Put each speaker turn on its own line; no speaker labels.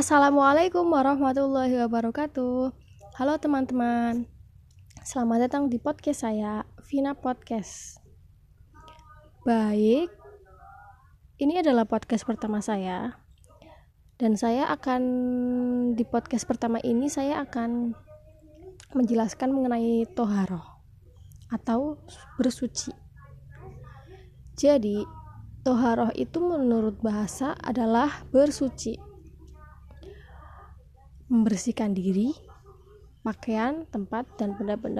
Assalamualaikum warahmatullahi wabarakatuh. Halo teman-teman. Selamat datang di podcast saya, Vina Podcast. Baik. Ini adalah podcast pertama saya. Dan saya akan di podcast pertama ini saya akan menjelaskan mengenai toharoh atau bersuci. Jadi, toharoh itu menurut bahasa adalah bersuci membersihkan diri, pakaian, tempat, dan benda-benda